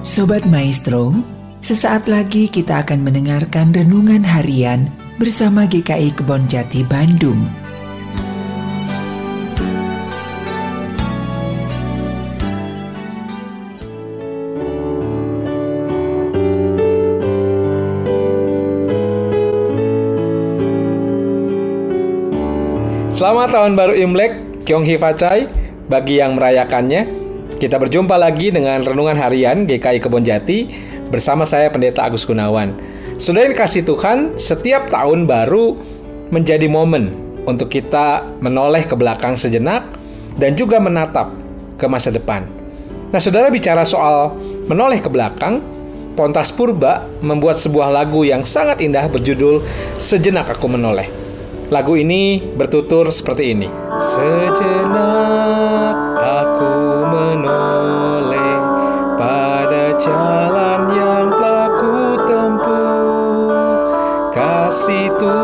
Sobat Maestro, sesaat lagi kita akan mendengarkan renungan harian bersama GKI Kebon Jati Bandung. Selamat tahun baru Imlek, Kyong Hee Facai. Bagi yang merayakannya, kita berjumpa lagi dengan renungan harian GKI Kebon Jati bersama saya Pendeta Agus Gunawan. Sudah dikasih Tuhan, setiap tahun baru menjadi momen untuk kita menoleh ke belakang sejenak dan juga menatap ke masa depan. Nah, saudara bicara soal menoleh ke belakang, Pontas Purba membuat sebuah lagu yang sangat indah berjudul Sejenak Aku Menoleh. Lagu ini bertutur seperti ini. Sejenak aku jalan yang telah ku tempuh. Kasih Tuhanku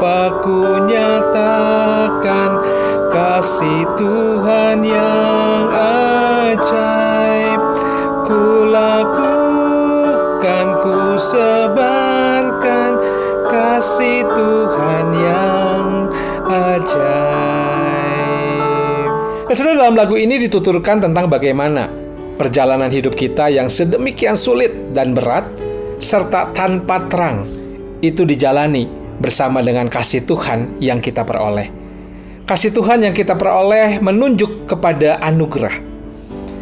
apa ku nyatakan kasih Tuhan yang ajaib ku lakukan ku sebarkan kasih Tuhan yang ajaib. Nah, saudara dalam lagu ini dituturkan tentang bagaimana perjalanan hidup kita yang sedemikian sulit dan berat serta tanpa terang itu dijalani bersama dengan kasih Tuhan yang kita peroleh. Kasih Tuhan yang kita peroleh menunjuk kepada anugerah.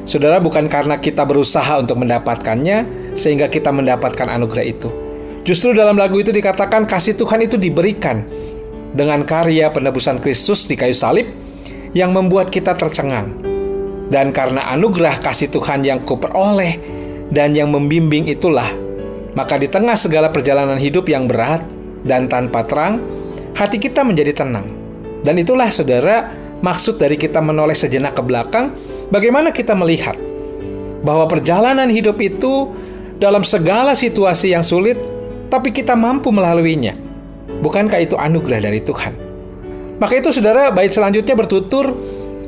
Saudara, bukan karena kita berusaha untuk mendapatkannya sehingga kita mendapatkan anugerah itu. Justru dalam lagu itu dikatakan kasih Tuhan itu diberikan dengan karya penebusan Kristus di kayu salib yang membuat kita tercengang. Dan karena anugerah kasih Tuhan yang kuperoleh dan yang membimbing itulah maka di tengah segala perjalanan hidup yang berat dan tanpa terang, hati kita menjadi tenang. Dan itulah saudara, maksud dari kita menoleh sejenak ke belakang, bagaimana kita melihat bahwa perjalanan hidup itu dalam segala situasi yang sulit, tapi kita mampu melaluinya. Bukankah itu anugerah dari Tuhan? Maka itu saudara, bait selanjutnya bertutur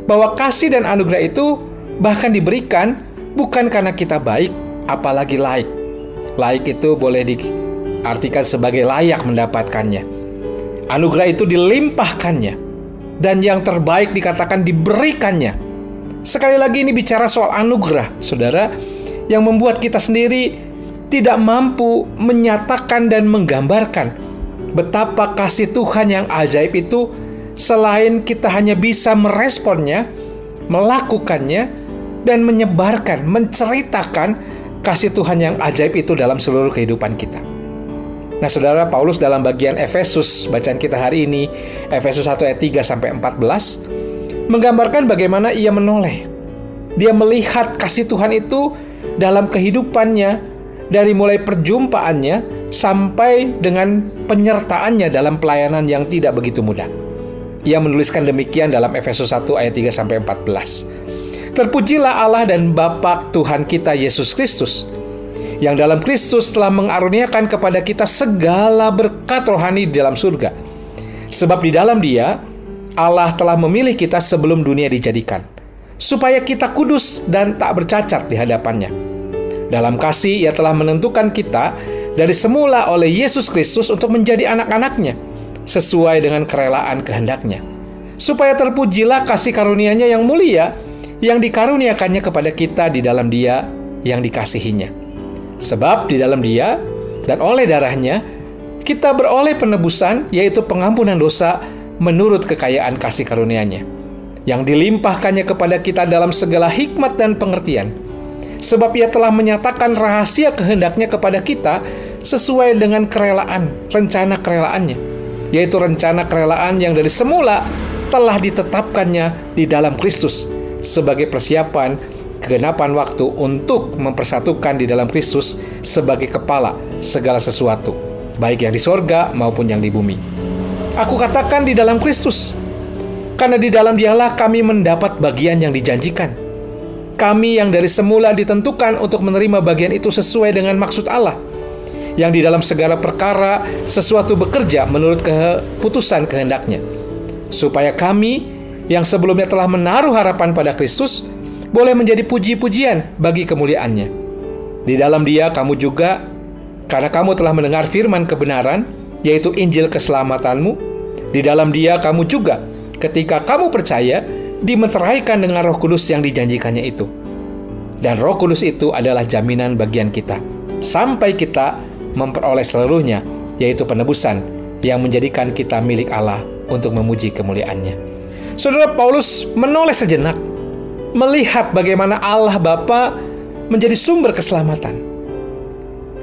bahwa kasih dan anugerah itu bahkan diberikan bukan karena kita baik, apalagi laik. Laik itu boleh diartikan sebagai layak mendapatkannya. Anugerah itu dilimpahkannya. Dan yang terbaik dikatakan diberikannya. Sekali lagi ini bicara soal anugerah, saudara, yang membuat kita sendiri tidak mampu menyatakan dan menggambarkan betapa kasih Tuhan yang ajaib itu selain kita hanya bisa meresponnya, melakukannya, dan menyebarkan, menceritakan kasih Tuhan yang ajaib itu dalam seluruh kehidupan kita. Nah, Saudara Paulus dalam bagian Efesus bacaan kita hari ini, Efesus 1 ayat 3 sampai 14, menggambarkan bagaimana ia menoleh. Dia melihat kasih Tuhan itu dalam kehidupannya dari mulai perjumpaannya sampai dengan penyertaannya dalam pelayanan yang tidak begitu mudah. Ia menuliskan demikian dalam Efesus 1 ayat 3 sampai 14. Terpujilah Allah dan Bapa Tuhan kita Yesus Kristus yang dalam Kristus telah mengaruniakan kepada kita segala berkat rohani di dalam surga. Sebab di dalam Dia Allah telah memilih kita sebelum dunia dijadikan, supaya kita kudus dan tak bercacat di hadapannya. Dalam kasih ia telah menentukan kita dari semula oleh Yesus Kristus untuk menjadi anak-anaknya, sesuai dengan kerelaan kehendaknya. Supaya terpujilah kasih karunia-Nya yang mulia, yang dikaruniakannya kepada kita di dalam dia yang dikasihinya. Sebab di dalam dia dan oleh darahnya, kita beroleh penebusan, yaitu pengampunan dosa menurut kekayaan kasih karunia-Nya, yang dilimpahkannya kepada kita dalam segala hikmat dan pengertian. Sebab ia telah menyatakan rahasia kehendaknya kepada kita sesuai dengan kerelaan, rencana kerelaannya, yaitu rencana kerelaan yang dari semula telah ditetapkannya di dalam Kristus sebagai persiapan kegenapan waktu untuk mempersatukan di dalam Kristus sebagai kepala segala sesuatu, baik yang di sorga maupun yang di bumi. Aku katakan di dalam Kristus, karena di dalam dialah kami mendapat bagian yang dijanjikan kami yang dari semula ditentukan untuk menerima bagian itu sesuai dengan maksud Allah. Yang di dalam segala perkara sesuatu bekerja menurut keputusan kehendaknya. Supaya kami yang sebelumnya telah menaruh harapan pada Kristus boleh menjadi puji-pujian bagi kemuliaannya. Di dalam dia kamu juga, karena kamu telah mendengar firman kebenaran, yaitu Injil keselamatanmu, di dalam dia kamu juga, ketika kamu percaya, dimeteraikan dengan roh kudus yang dijanjikannya itu. Dan roh kudus itu adalah jaminan bagian kita. Sampai kita memperoleh seluruhnya, yaitu penebusan yang menjadikan kita milik Allah untuk memuji kemuliaannya. Saudara Paulus menoleh sejenak, melihat bagaimana Allah Bapa menjadi sumber keselamatan.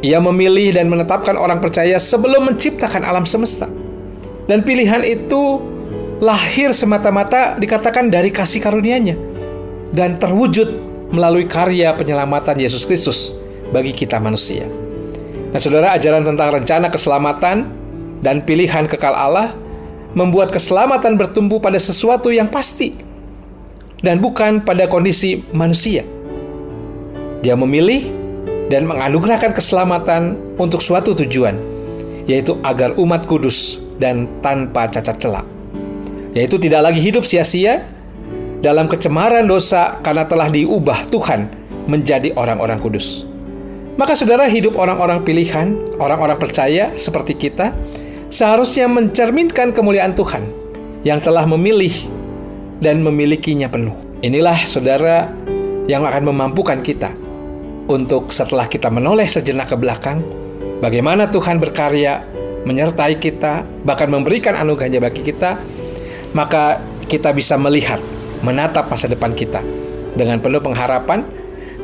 Ia memilih dan menetapkan orang percaya sebelum menciptakan alam semesta. Dan pilihan itu lahir semata-mata dikatakan dari kasih karunia-Nya dan terwujud melalui karya penyelamatan Yesus Kristus bagi kita manusia. Nah, saudara, ajaran tentang rencana keselamatan dan pilihan kekal Allah membuat keselamatan bertumbuh pada sesuatu yang pasti dan bukan pada kondisi manusia. Dia memilih dan menganugerahkan keselamatan untuk suatu tujuan, yaitu agar umat kudus dan tanpa cacat celak yaitu tidak lagi hidup sia-sia dalam kecemaran dosa karena telah diubah Tuhan menjadi orang-orang kudus. Maka saudara hidup orang-orang pilihan, orang-orang percaya seperti kita, seharusnya mencerminkan kemuliaan Tuhan yang telah memilih dan memilikinya penuh. Inilah saudara yang akan memampukan kita untuk setelah kita menoleh sejenak ke belakang, bagaimana Tuhan berkarya menyertai kita, bahkan memberikan anugerahnya bagi kita, maka kita bisa melihat, menatap masa depan kita dengan penuh pengharapan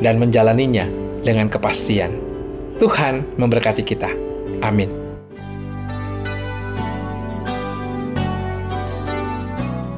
dan menjalaninya dengan kepastian. Tuhan memberkati kita. Amin.